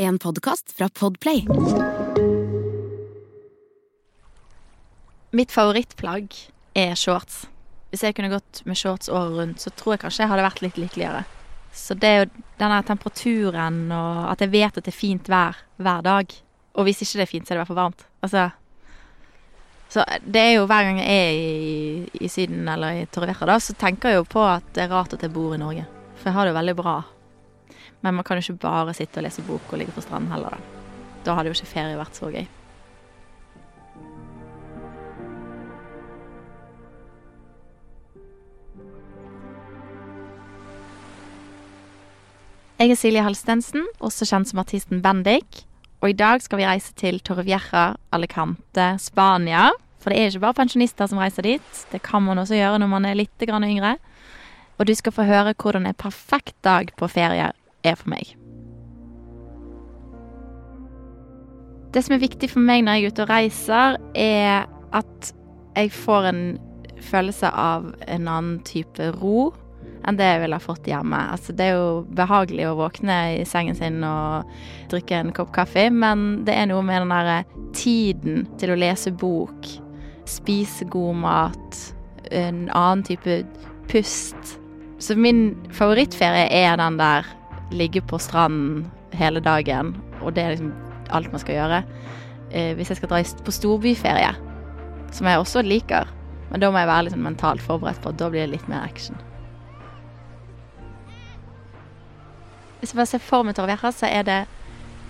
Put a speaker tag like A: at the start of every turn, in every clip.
A: En podkast fra Podplay.
B: Mitt favorittplagg er shorts. Hvis jeg kunne gått med shorts året rundt, så tror jeg kanskje jeg hadde vært litt lykkeligere. Så det er jo denne temperaturen og at jeg vet at det er fint vær hver dag. Og hvis ikke det er fint, så er det i hvert fall varmt. Altså Så det er jo hver gang jeg er i, i Syden eller i Torrevieja, da, så tenker jeg jo på at det er rart at jeg bor i Norge. For jeg har det jo veldig bra. Men man kan jo ikke bare sitte og lese bok og ligge på stranden heller, da. Da hadde jo ikke ferie vært så gøy. Jeg er Silje Halstensen, også kjent som artisten Bendik. Og i dag skal vi reise til Torrevieja, Alicante, Spania. For det er ikke bare pensjonister som reiser dit. Det kan man også gjøre når man er litt yngre. Og du skal få høre hvordan en perfekt dag på ferie er for meg. Det som er viktig for meg når jeg er ute og reiser, er at jeg får en følelse av en annen type ro enn det jeg ville ha fått hjemme. Altså, det er jo behagelig å våkne i sengen sin og drikke en kopp kaffe, men det er noe med den derre tiden til å lese bok, spise god mat, en annen type pust. Så min favorittferie er den der ligge på stranden hele dagen, og det er liksom alt man skal gjøre. Eh, hvis jeg skal dra på storbyferie, som jeg også liker, men da må jeg være sånn mentalt forberedt på at da blir det litt mer action. Hvis jeg bare ser for meg Torrevieja, så er det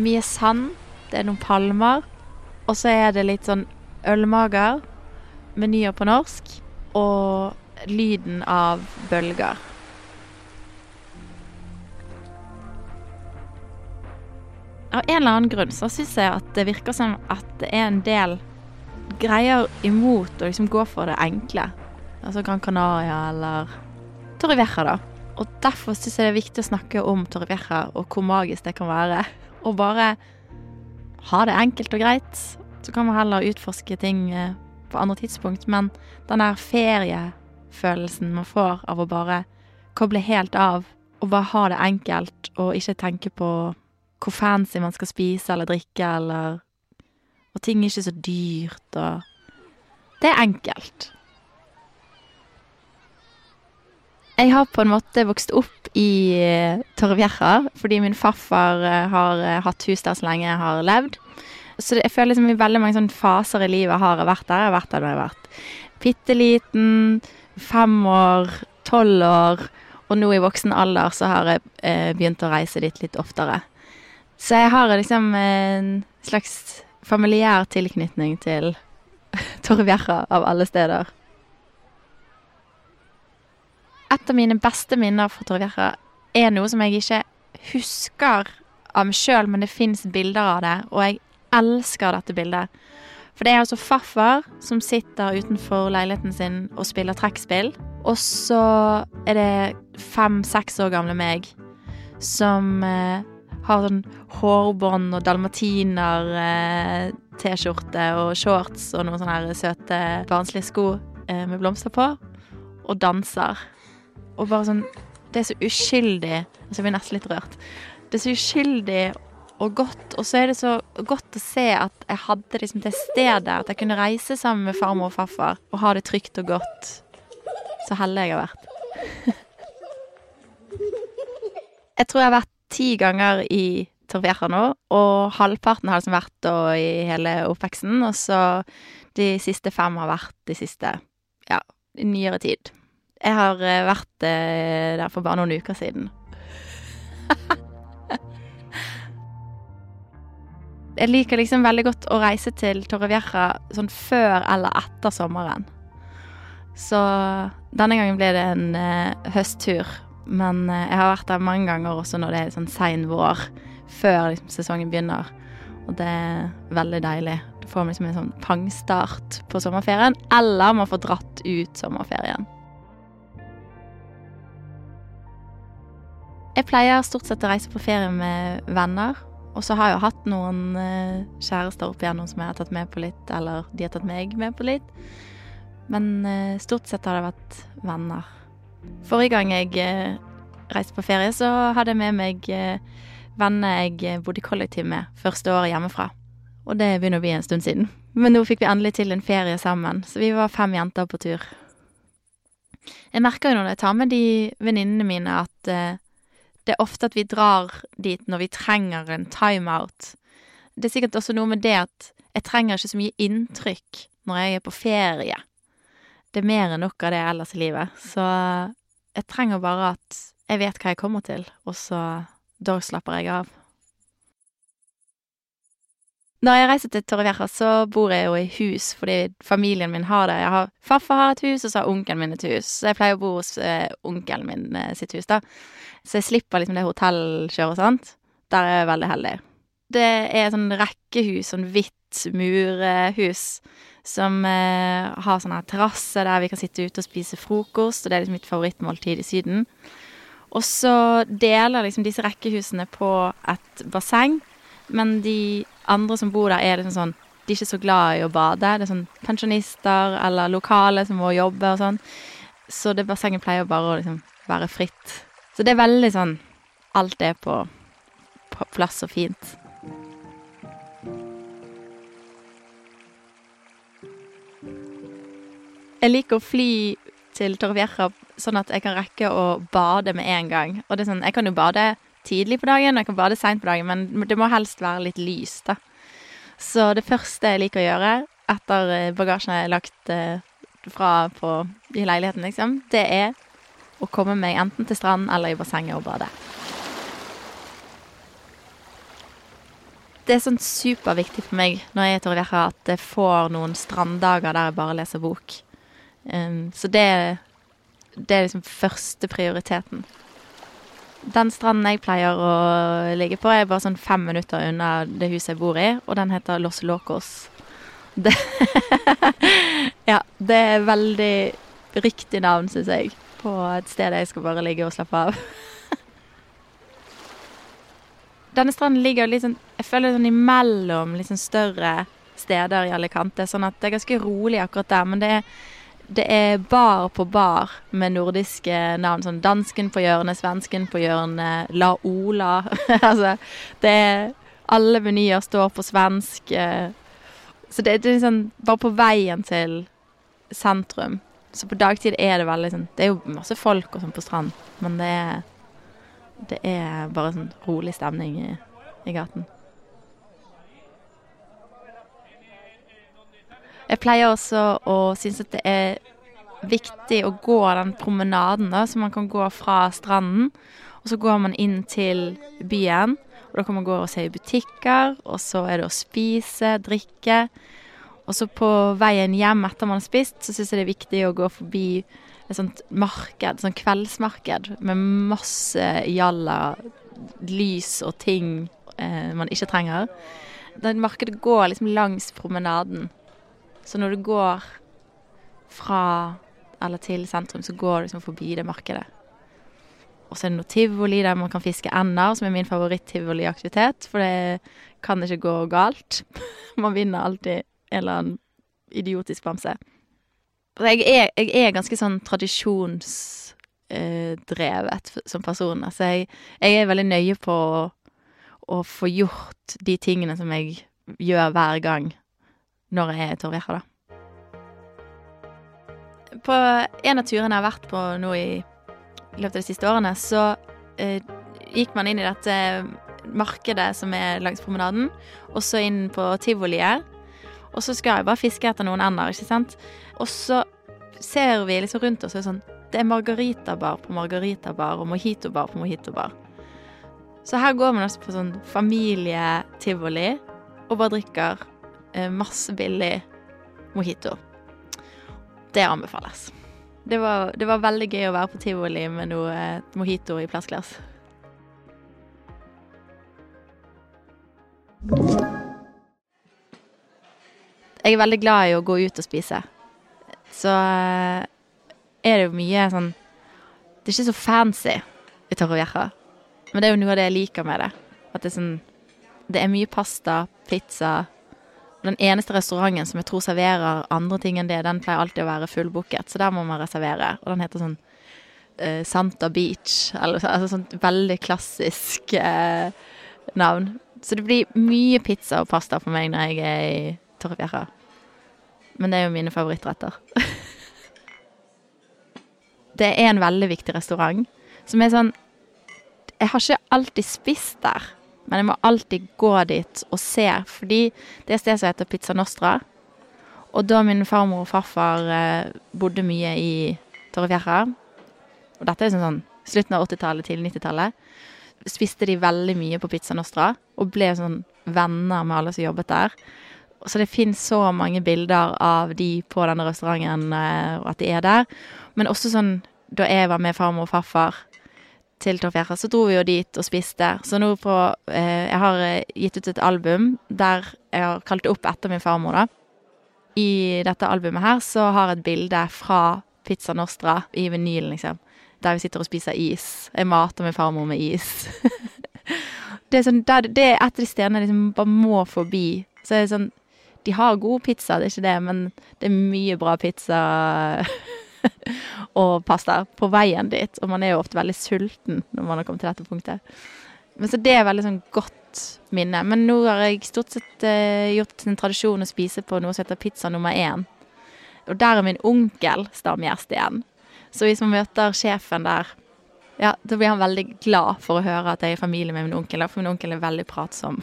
B: mye sand, det er noen palmer, og så er det litt sånn ølmager, menyer på norsk, og lyden av bølger. Av en eller annen grunn så syns jeg at det virker som at det er en del greier imot å liksom gå for det enkle. Altså Gran Canaria eller Torrevieja, da. Og derfor syns jeg det er viktig å snakke om Torrevieja og hvor magisk det kan være. Og bare ha det enkelt og greit. Så kan man heller utforske ting eh, på andre tidspunkt. Men den der feriefølelsen man får av å bare koble helt av og bare ha det enkelt og ikke tenke på hvor fancy man skal spise eller drikke, eller Og ting er ikke så dyrt, og Det er enkelt. Jeg har på en måte vokst opp i uh, Torrevieja fordi min farfar uh, har uh, hatt hus der så lenge jeg har levd. Så jeg føler liksom i veldig mange sånne faser i livet har jeg vært der. Jeg har vært der jeg har vært bitte liten, fem år, tolv år, og nå i voksen alder så har jeg begynt å reise dit litt oftere. Så jeg har liksom en slags familiær tilknytning til Torvjerra av alle steder. Et av mine beste minner fra Torvjerra er noe som jeg ikke husker av meg sjøl, men det fins bilder av det, og jeg elsker dette bildet. For det er altså farfar som sitter utenfor leiligheten sin og spiller trekkspill. Og så er det fem-seks år gamle meg som eh, har sånn hårbånd og dalmatiner, eh, og shorts og noen sånne søte, barnslige sko eh, med blomster på, og danser. Og bare sånn Det er så uskyldig. Altså, jeg blir nesten litt rørt. Det er så uskyldig og godt, og så er det så godt å se at jeg hadde liksom det stedet, at jeg kunne reise sammen med farmor og farfar og ha det trygt og godt. Så heldig jeg har vært. jeg tror jeg har vært ti ganger i Torrevieja nå, og halvparten har liksom vært da i hele oppveksten, og så de siste fem har vært de siste, ja, i nyere tid. Jeg har vært der for bare noen uker siden. jeg liker liksom veldig godt å reise til Torrevieja sånn før eller etter sommeren. Så denne gangen ble det en eh, høsttur. Men uh, jeg har vært der mange ganger også når det er sånn sein vår, før liksom, sesongen begynner. Og det er veldig deilig. Du får liksom en sånn pangstart på sommerferien, eller man får dratt ut sommerferien. Jeg pleier stort sett å reise på ferie med venner. Og så har jeg jo hatt noen uh, kjærester opp igjennom som jeg har tatt med på litt, eller de har tatt meg med på litt. Men uh, stort sett har det vært venner. Forrige gang jeg uh, reiste på ferie, så hadde jeg med meg vennene jeg bodde i kollektiv med første året hjemmefra. Og det begynner å bli en stund siden. Men nå fikk vi endelig til en ferie sammen, så vi var fem jenter på tur. Jeg merker jo når jeg tar med de venninnene mine at eh, det er ofte at vi drar dit når vi trenger en timeout. Det er sikkert også noe med det at jeg trenger ikke så mye inntrykk når jeg er på ferie. Det er mer enn nok av det ellers i livet, så jeg trenger bare at jeg vet hva jeg kommer til, og så da slapper jeg av. Når jeg reiser til Torrevieja, så bor jeg jo i hus fordi familien min har det. Jeg har, Farfar har et hus, og så har onkelen min et hus. Så jeg pleier å bo hos eh, onkelen min eh, sitt hus, da. Så jeg slipper liksom det hotellkjøret og sånt. Der er jeg veldig heldig. Det er sånn rekkehus, sånn hvitt murhus, som eh, har sånn her terrasse der vi kan sitte ute og spise frokost, og det er liksom mitt favorittmåltid i Syden. Og så deler liksom disse rekkehusene på et basseng, men de andre som bor der, er liksom sånn De er ikke så glad i å bade. Det er sånn pensjonister eller lokale som må jobbe og sånn. Så det bassenget pleier bare å liksom være fritt. Så det er veldig sånn Alt er på, på plass og fint. Jeg liker å fly til Torrevieja sånn at jeg kan rekke å bade med en gang. Og det er sånn, jeg kan jo bade tidlig på dagen, og jeg kan bade seint på dagen, men det må helst være litt lys, da. Så det første jeg liker å gjøre etter eh, bagasjen er lagt eh, fra på, i leiligheten, liksom, det er å komme meg enten til stranden eller i bassenget og bade. Det er sånn superviktig for meg når jeg er i Torrevieja at jeg får noen stranddager der jeg bare leser bok. Um, så det, det er liksom første prioriteten. Den stranden jeg pleier å ligge på, er bare sånn fem minutter unna det huset jeg bor i, og den heter Los Locos. Det ja, det er veldig riktig navn, syns jeg, på et sted jeg skal bare ligge og slappe av. Denne stranden ligger sånn Jeg føler sånn imellom litt sånn større steder i Alicante, sånn at det er ganske rolig akkurat der, men det er det er bar på bar med nordiske navn. Sånn dansken på hjørnet, svensken på hjørnet, La Ola. altså, det er Alle menyer står på svensk. Eh, så det, det, er liksom bare på veien til sentrum. Så på dagtid er det veldig sånn Det er jo masse folk og sånn på strand, men det er Det er bare sånn rolig stemning i, i gaten. Jeg pleier også å synes at det er viktig å gå den promenaden, da, så man kan gå fra stranden. Og så går man inn til byen, og da kan man gå og se i butikker. Og så er det å spise, drikke. Og så på veien hjem etter man har spist, så syns jeg det er viktig å gå forbi et sånt marked, sånn kveldsmarked med masse jalla, lys og ting eh, man ikke trenger. Det markedet går liksom langs promenaden. Så når du går fra eller til sentrum, så går du liksom forbi det markedet. Og så er det noe tivoli der man kan fiske ender, som er min favoritt-tivoliaktivitet. For det kan ikke gå galt. man vinner alltid en eller annen idiotisk bamse. Jeg er, jeg er ganske sånn tradisjonsdrevet eh, som person. Altså jeg, jeg, er veldig nøye på å, å få gjort de tingene som jeg gjør hver gang når jeg er Torrevieja, da. På en av turene jeg har vært på nå i, i løpet av de siste årene, så eh, gikk man inn i dette markedet som er langs promenaden, og så inn på tivoliet. Og så skal jeg bare fiske etter noen ender, ikke sant. Og så ser vi liksom rundt oss og sånn Det er margaritabar på margaritabar og mojitobar på mojitobar. Så her går man altså på sånn familietivoli og bare drikker masse billig mojito. Det anbefales. Det var, det var, veldig gøy å være på tivoli med noe eh, mojito i plastglass. Jeg er veldig glad i å gå ut og spise. Så eh, er det jo mye sånn Det er ikke så fancy i Torrevieja. Men det er jo noe av det jeg liker med det. At det er sånn Det er mye pasta, pizza, den eneste restauranten som jeg tror serverer andre ting enn det, den pleier alltid å være fullbooket, så der må man reservere. Og den heter sånn uh, Santa Beach, eller altså sånn veldig klassisk uh, navn. Så det blir mye pizza og pasta for meg når jeg er i Torrefjæra. Men det er jo mine favorittretter. det er en veldig viktig restaurant som er sånn Jeg har ikke alltid spist der, men jeg må alltid gå dit og se, fordi det er et sted som heter Pizza Nostra. Og da min farmor og farfar eh, bodde mye i Torrefjæra, og dette er sånn, sånn slutten av 80-tallet, tidlig 90-tallet, spiste de veldig mye på Pizza Nostra og ble sånn venner med alle som jobbet der. Så det finnes så mange bilder av de på denne restauranten, eh, og at de er der. Men også sånn da jeg var med farmor og farfar til Torrevieja, så dro vi jo dit og spiste. Så nå på eh, Jeg har eh, gitt ut et album der jeg har kalt det opp etter min farmor, da. I dette albumet her så har jeg et bilde fra Pizza Nostra i vinylen, liksom. Der vi sitter og spiser is. Jeg mater min farmor med is. det, er sånn, det, det er et av de stedene jeg liksom bare må forbi. Så er sånn De har god pizza, det er ikke det, men det er mye bra pizza og pasta på veien dit. Og man er jo ofte veldig sulten når man har kommet til dette punktet. Men Så det er veldig sånn godt minne. Men nå har jeg stort sett uh, gjort en tradisjon å spise på noe som heter pizza nummer én. Og der er min onkel stamgjest igjen. Så hvis man møter sjefen der, ja, da blir han veldig glad for å høre at jeg er i familie med min onkel. For min onkel er veldig pratsom.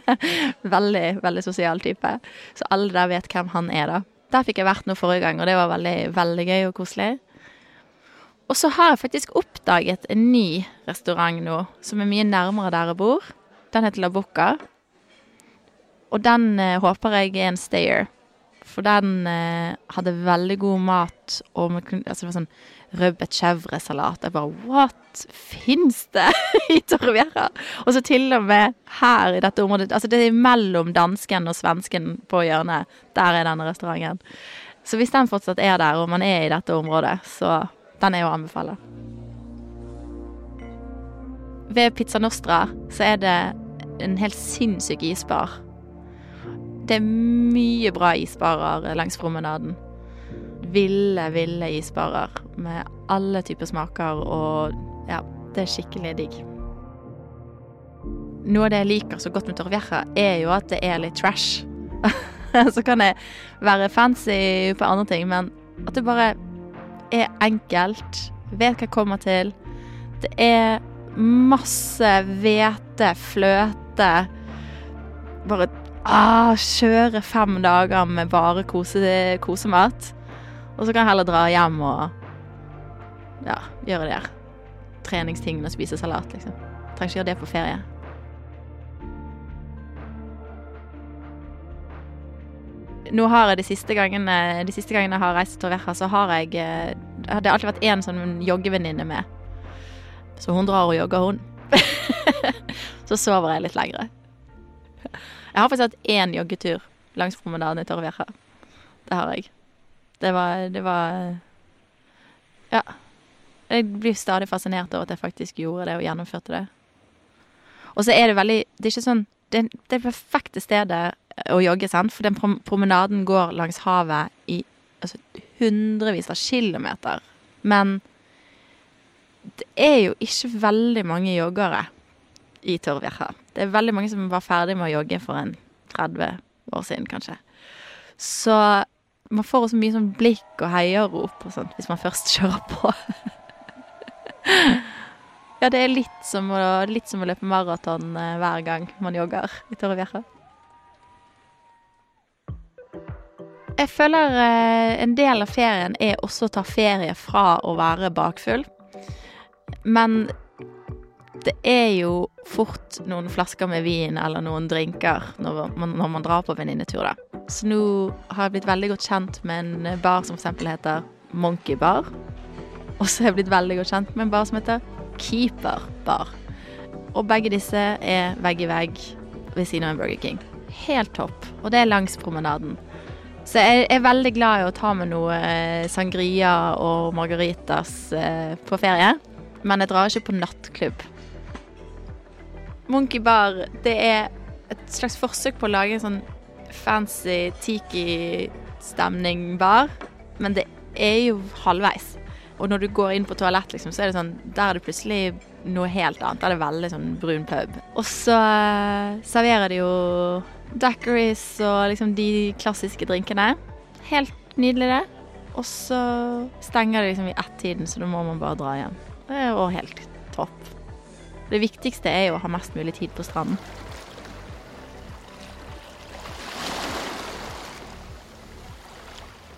B: veldig, veldig sosial type. Så alle der vet hvem han er, da. Der fikk jeg vært nå forrige gang, og det var veldig, veldig gøy og koselig. Og så har jeg faktisk oppdaget en ny restaurant nå, som er mye nærmere der jeg bor. Den heter La Boca. Og den eh, håper jeg er en stayer. For den eh, hadde veldig god mat, og altså, det var sånn rødbet chèvre-salat. Jeg bare What? Fins det i Torrevieja? Og så til og med her i dette området Altså det er mellom dansken og svensken på hjørnet. Der er denne restauranten. Så hvis den fortsatt er der, og man er i dette området, så den er å anbefale. Ved Pizza Nostra så er det en helt sinnssyk isbar. Det er mye bra isbarer langs promenaden ville, ville isbarer med alle typer smaker, og ja, det er skikkelig digg. Noe av det jeg liker så godt med Torrevieja, er jo at det er litt trash. så kan det være fancy på andre ting, men at det bare er enkelt. Vet hva jeg kommer til. Det er masse hvete, fløte Bare ah, kjøre fem dager med bare kose, kosemat. Og så kan jeg heller dra hjem og ja, gjøre de her treningstingene og spise salat, liksom. Trenger ikke gjøre det på ferie. Nå har jeg de siste gangene De siste gangene jeg har reist til Torrevieja, så har jeg eh, Det har alltid vært én sånn joggevenninne med. Så hun drar og jogger, hun. så sover jeg litt lengre. Jeg har faktisk hatt én joggetur langs promenaden i Torrevieja. Det har jeg. Det var Det var Ja. Jeg blir stadig fascinert over at jeg faktisk gjorde det og gjennomførte det. Og så er det veldig Det er ikke sånn Det, det er perfekte stedet å jogge, sant, for den promenaden går langs havet i altså, hundrevis av kilometer. Men det er jo ikke veldig mange joggere i Torvjerha. Det er veldig mange som var ferdig med å jogge for en 30 år siden, kanskje. Så man får også mye sånn blikk og heiarop og sånt hvis man først kjører på. ja, det er litt som, å, litt som å løpe maraton eh, hver gang man jogger i Torrevieja. Jeg føler eh, en del av ferien er også å ta ferie fra å være bakfull. Men det er jo fort noen flasker med vin eller noen drinker når man, når man drar på venninnetur, da. Så nå har jeg blitt veldig godt kjent med en bar som f.eks. heter Monkey Bar. Og har jeg blitt veldig godt kjent med en bar som heter Keeper Bar. Og begge disse er vegg i vegg ved siden av en Burger King. Helt topp. Og det er langs promenaden. Så jeg er veldig glad i å ta med noe eh, sangria og margaritas eh, på ferie. Men jeg drar ikke på nattklubb. Monkey Bar, det er et slags forsøk på å lage en sånn fancy tiki-stemning bar, men det er jo halvveis. Og når du går inn på toalett, liksom, så er det sånn Der er det plutselig noe helt annet. Der er det veldig sånn brun pub. Og så eh, serverer de jo daiquiris og liksom de klassiske drinkene. Helt nydelig, det. Og så stenger det liksom i ett-tiden, så da må man bare dra hjem. Det er jo helt topp. Det viktigste er jo å ha mest mulig tid på stranden.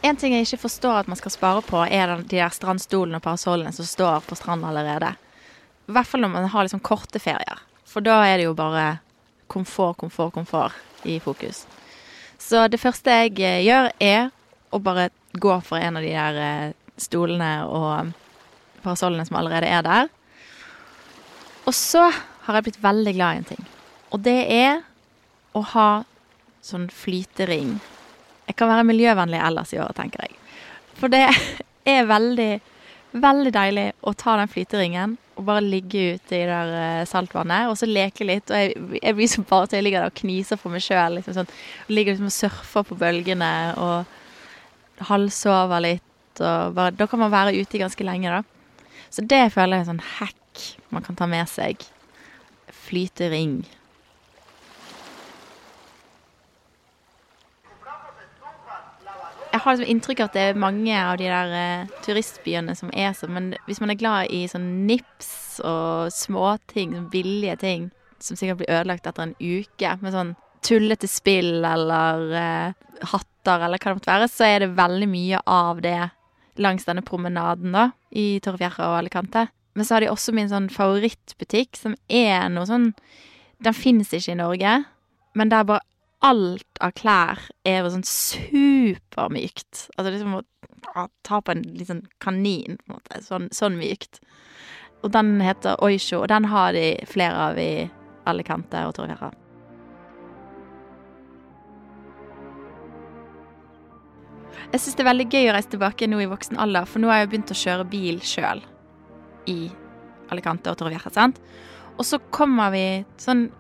B: En ting jeg ikke forstår at man skal spare på, er de der strandstolene og parasollene som står på stranden allerede. I hvert fall når man har liksom korte ferier. For da er det jo bare komfort, komfort, komfort i fokus. Så det første jeg eh, gjør, er å bare gå for en av de der eh, stolene og parasollene som allerede er der. Og så har jeg blitt veldig glad i en ting. Og det er å ha sånn flytering. Jeg kan være miljøvennlig ellers i året, tenker jeg. For det er veldig, veldig deilig å ta den flyteringen og bare ligge ute i der eh, saltvannet og så leke litt. Og jeg, jeg blir så bare til jeg ligger der og kniser for meg sjøl. Liksom sånn. Ligger liksom og surfer på bølgene og halvsover litt. Og bare, da kan man være ute ganske lenge, da. Så det føler jeg er en sånn hack man kan ta med seg. Flytering. Har liksom inntrykk av at det er mange av de der uh, turistbyene som er sånn, men hvis man er glad i sånn nips og småting, sånn billige ting, som sikkert blir ødelagt etter en uke, med sånn tullete spill eller uh, hatter eller hva det måtte være, så er det veldig mye av det langs denne promenaden da, i Torrevieja og Alicante. Men så har de også min sånn favorittbutikk, som er noe sånn Den finnes ikke i Norge, men der bare alt av klær er jo sånn supermykt. Altså liksom å ta på en liten kanin, på en måte. Sånn, sånn mykt. Og den heter Oisho, og den har de flere av i Alicante og Torrevieja. Jeg syns det er veldig gøy å reise tilbake nå i voksen alder, for nå har jeg begynt å kjøre bil sjøl i Alicante og Torrevieja? Og så kommer vi sånn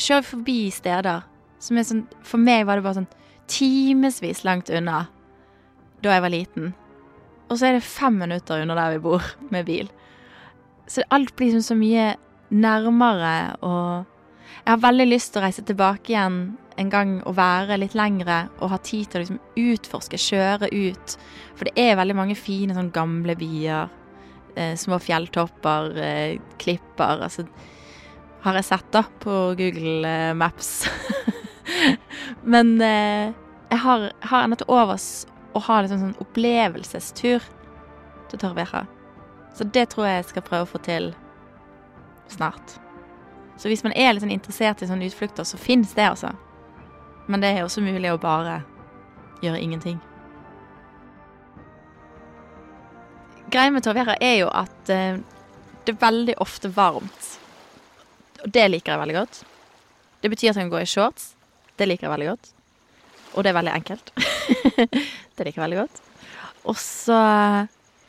B: Kjører vi forbi steder som er sånn For meg var det bare sånn timevis langt unna da jeg var liten. Og så er det fem minutter under der vi bor, med bil. Så alt blir liksom så mye nærmere, og jeg har veldig lyst til å reise tilbake igjen en gang og være litt lengre og ha tid til å liksom utforske, kjøre ut. For det er veldig mange fine sånn gamle byer. Eh, små fjelltopper, eh, klipper. Altså har jeg sett da på Google eh, Maps. Men eh, jeg har, har ennå til overs å ha en sånn, sånn opplevelsestur til Torrevieja. Så det tror jeg jeg skal prøve å få til snart. Så hvis man er litt sånn interessert i sånne utflukter, så fins det, altså. Men det er også mulig å bare gjøre ingenting. Greia med Torrevieja er jo at eh, det er veldig ofte varmt. Og det liker jeg veldig godt. Det betyr at jeg kan gå i shorts. Det liker jeg veldig godt. Og det er veldig enkelt. det liker jeg veldig godt. Og så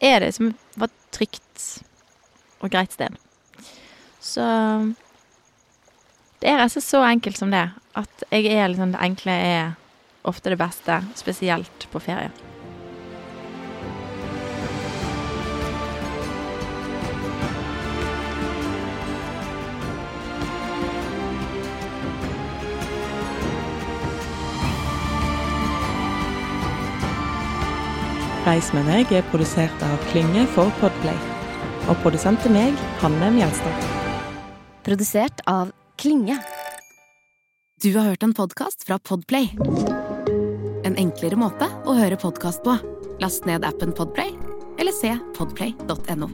B: er det som et trygt og greit sted. Så det er slett så enkelt som det. At jeg er liksom det enkle er ofte det beste, spesielt på ferie.
C: Reis med meg er produsert av Klynge for Podplay. Og produsent er meg, Hanne Mjelstad.
A: Produsert av Klynge. Du har hørt en podkast fra Podplay. En enklere måte å høre podkast på. Last ned appen Podplay, eller se podplay.no.